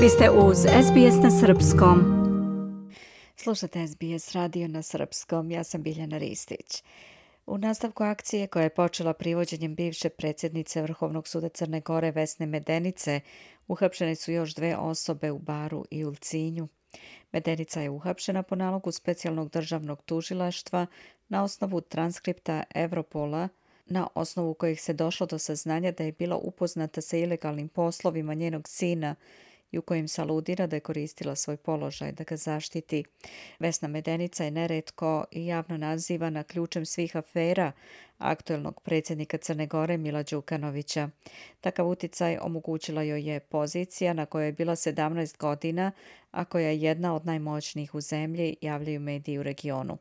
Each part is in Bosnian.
Vi ste uz SBS na Srpskom. Slušate SBS radio na Srpskom. Ja sam Biljana Ristić. U nastavku akcije koja je počela privođenjem bivše predsjednice Vrhovnog suda Crne Gore Vesne Medenice, uhapšene su još dve osobe u Baru i Ulcinju. Medenica je uhapšena po nalogu specijalnog državnog tužilaštva na osnovu transkripta Evropola, na osnovu kojih se došlo do saznanja da je bila upoznata sa ilegalnim poslovima njenog sina i u kojim se aludira da je koristila svoj položaj da ga zaštiti. Vesna Medenica je neretko i javno nazivana ključem svih afera aktuelnog predsjednika Crne Gore Mila Đukanovića. Takav uticaj omogućila joj je pozicija na kojoj je bila 17 godina, a koja je jedna od najmoćnijih u zemlji, javljaju mediji u regionu.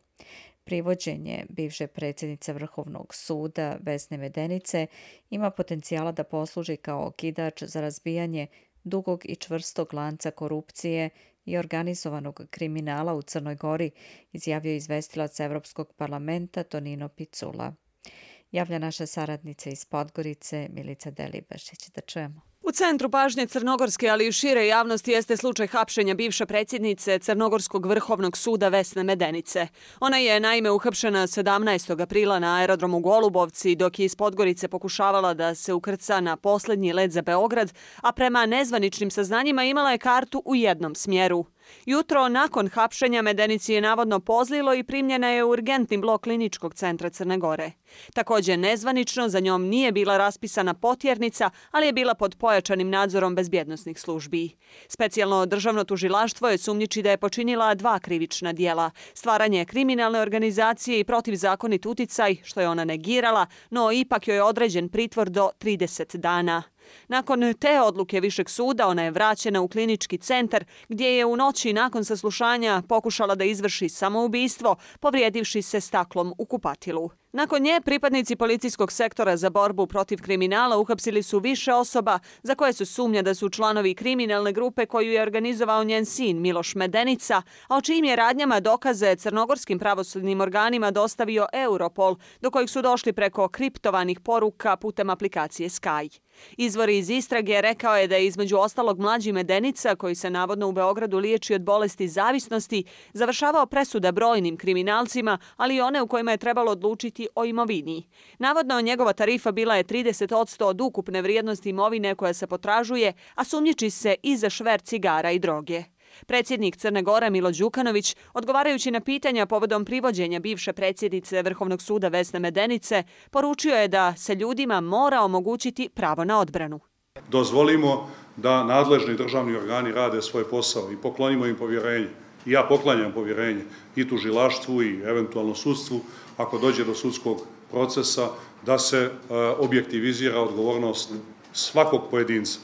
Privođenje bivše predsjednice Vrhovnog suda Vesne Medenice ima potencijala da posluži kao okidač za razbijanje dugog i čvrstog lanca korupcije i organizovanog kriminala u Crnoj Gori, izjavio izvestilac Evropskog parlamenta Tonino Picula. Javlja naša saradnica iz Podgorice, Milica Delibašić. Da čujemo. U centru pažnje Crnogorske, ali i šire javnosti jeste slučaj hapšenja bivše predsjednice Crnogorskog vrhovnog suda Vesne Medenice. Ona je naime uhapšena 17. aprila na aerodromu Golubovci dok je iz Podgorice pokušavala da se ukrca na posljednji let za Beograd, a prema nezvaničnim saznanjima imala je kartu u jednom smjeru. Jutro nakon hapšenja Medenici je navodno pozlilo i primljena je u urgentni blok kliničkog centra Crne Gore. Također nezvanično za njom nije bila raspisana potjernica, ali je bila pod pojačanim nadzorom bezbjednostnih službi. Specijalno državno tužilaštvo je sumnjiči da je počinila dva krivična dijela. Stvaranje kriminalne organizacije i protivzakonit uticaj, što je ona negirala, no ipak joj je određen pritvor do 30 dana. Nakon te odluke Višeg suda ona je vraćena u klinički centar gdje je u noći nakon saslušanja pokušala da izvrši samoubistvo, povrijedivši se staklom u kupatilu. Nakon nje, pripadnici policijskog sektora za borbu protiv kriminala uhapsili su više osoba za koje su sumnja da su članovi kriminalne grupe koju je organizovao njen sin Miloš Medenica, a o čijim je radnjama dokaze crnogorskim pravosudnim organima dostavio Europol, do kojih su došli preko kriptovanih poruka putem aplikacije Sky. Izvori iz istrage rekao je da je između ostalog mlađi Medenica, koji se navodno u Beogradu liječi od bolesti zavisnosti, završavao presuda brojnim kriminalcima, ali i one u kojima je trebalo odlučiti o imovini. Navodno, njegova tarifa bila je 30% od ukupne vrijednosti imovine koja se potražuje, a sumnjiči se i za šver cigara i droge. Predsjednik Crne Gore Milo Đukanović, odgovarajući na pitanja povodom privođenja bivše predsjednice Vrhovnog suda Vesne Medenice, poručio je da se ljudima mora omogućiti pravo na odbranu. Dozvolimo da nadležni državni organi rade svoj posao i poklonimo im povjerenje. I ja poklanjam povjerenje i tužilaštvu i eventualno sudstvu ako dođe do sudskog procesa da se e, objektivizira odgovornost svakog pojedinca,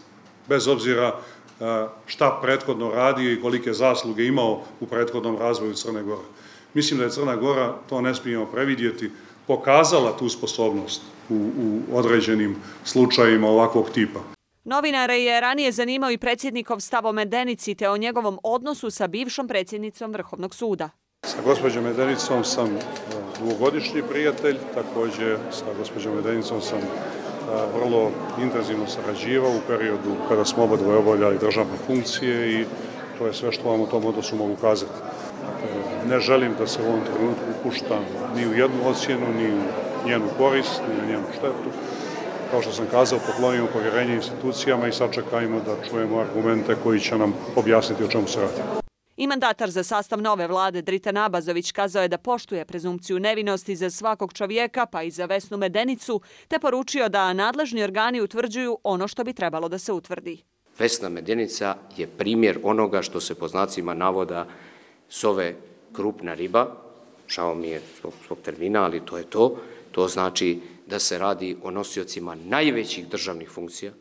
bez obzira e, šta prethodno radio i kolike zasluge imao u prethodnom razvoju Crne Gore. Mislim da je Crna Gora, to ne smijemo previdjeti, pokazala tu sposobnost u, u određenim slučajima ovakvog tipa. Novinare je ranije zanimao i predsjednikov stav o Medenici te o njegovom odnosu sa bivšom predsjednicom Vrhovnog suda. Sa gospođom Medenicom sam e, dvogodišnji prijatelj, također sa gospođom Medenicom sam e, vrlo intenzivno sarađivao u periodu kada smo oba dvoje obavljali državne funkcije i to je sve što vam u tom odnosu mogu kazati. Dakle, ne želim da se u ovom trenutku upuštam ni u jednu ocjenu, ni u njenu korist, ni u njenu štetu. Kao što sam kazao, poklonimo povjerenje institucijama i sačekajmo da čujemo argumente koji će nam objasniti o čemu se radi. I mandatar za sastav nove vlade Dritan Abazović kazao je da poštuje prezumciju nevinosti za svakog čovjeka, pa i za Vesnu Medenicu, te poručio da nadležni organi utvrđuju ono što bi trebalo da se utvrdi. Vesna Medenica je primjer onoga što se po znacima navoda sove krupna riba, šao mi je svog termina, ali to je to. To znači da se radi o nosiocima najvećih državnih funkcija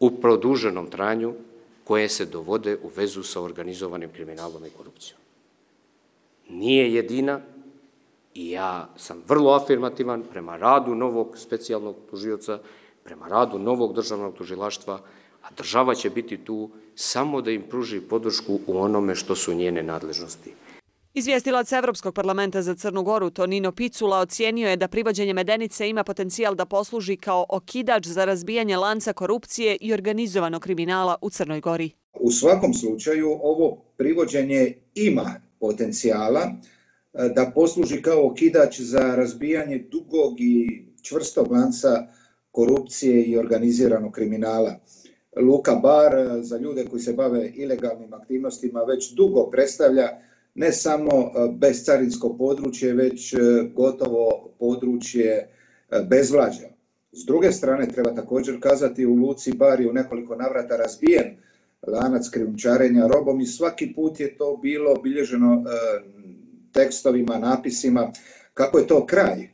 u produženom tranju koje se dovode u vezu sa organizovanim kriminalom i korupcijom. Nije jedina i ja sam vrlo afirmativan prema radu novog specijalnog tužioca, prema radu novog državnog tužilaštva, a država će biti tu samo da im pruži podršku u onome što su njene nadležnosti. Izvjestilac Evropskog parlamenta za Crnu Goru Tonino Picula ocijenio je da privođenje Medenice ima potencijal da posluži kao okidač za razbijanje lanca korupcije i organizovanog kriminala u Crnoj Gori. U svakom slučaju ovo privođenje ima potencijala eh, da posluži kao okidač za razbijanje dugog i čvrstog lanca korupcije i organiziranog kriminala. Luka Bar eh, za ljude koji se bave ilegalnim aktivnostima već dugo predstavlja ne samo e, bezcarinsko područje, već e, gotovo područje e, bezvlađa. S druge strane, treba također kazati, u Luci Bar je u nekoliko navrata razbijen lanac krijumčarenja robom i svaki put je to bilo obilježeno tekstovima, napisima, kako je to kraj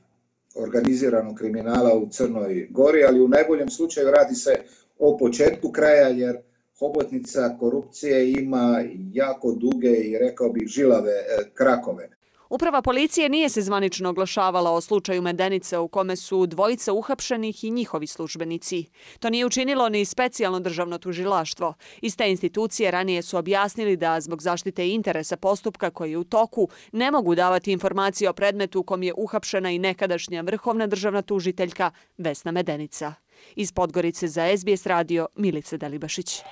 organiziranog kriminala u Crnoj Gori, ali u najboljem slučaju radi se o početku kraja, jer hobotnica korupcije ima jako duge i rekao bih žilave e, krakove. Uprava policije nije se zvanično oglašavala o slučaju Medenice u kome su dvojica uhapšenih i njihovi službenici. To nije učinilo ni specijalno državno tužilaštvo. Iz te institucije ranije su objasnili da zbog zaštite interesa postupka koji je u toku ne mogu davati informacije o predmetu u kom je uhapšena i nekadašnja vrhovna državna tužiteljka Vesna Medenica. Iz Podgorice za SBS radio Milica Delibašić.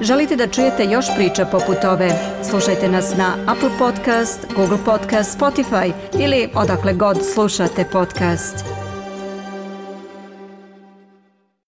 Želite da čujete još priča poput ove? Slušajte nas na Apple Podcast, Google Podcast, Spotify ili odakle god slušate podcast.